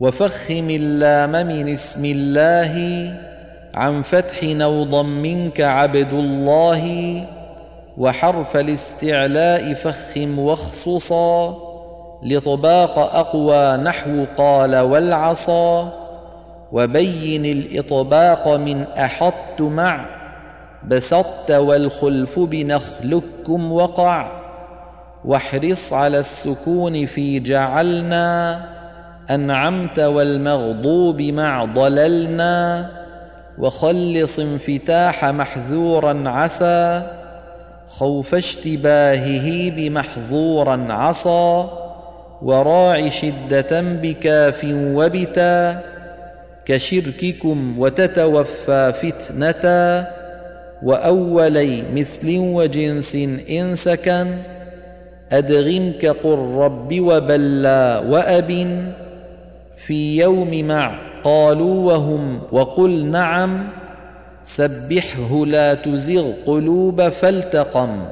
وفخم اللام من اسم الله عن فتح نوضا منك عبد الله وحرف الاستعلاء فخم واخصصا لطباق أقوى نحو قال والعصا وبين الإطباق من أحط مع بسطت والخلف بنخلكم وقع واحرص على السكون في جعلنا أنعمت والمغضوب مع ضللنا وخلص انفتاح محذورا عسى خوف اشتباهه بمحظورا عصى وراع شدة بكاف وبتا كشرككم وتتوفى فتنة وأولي مثل وجنس إن سكن أدغمك قل رب وبلى وأب في يوم مع قالوا وهم وقل نعم سبحه لا تزغ قلوب فالتقم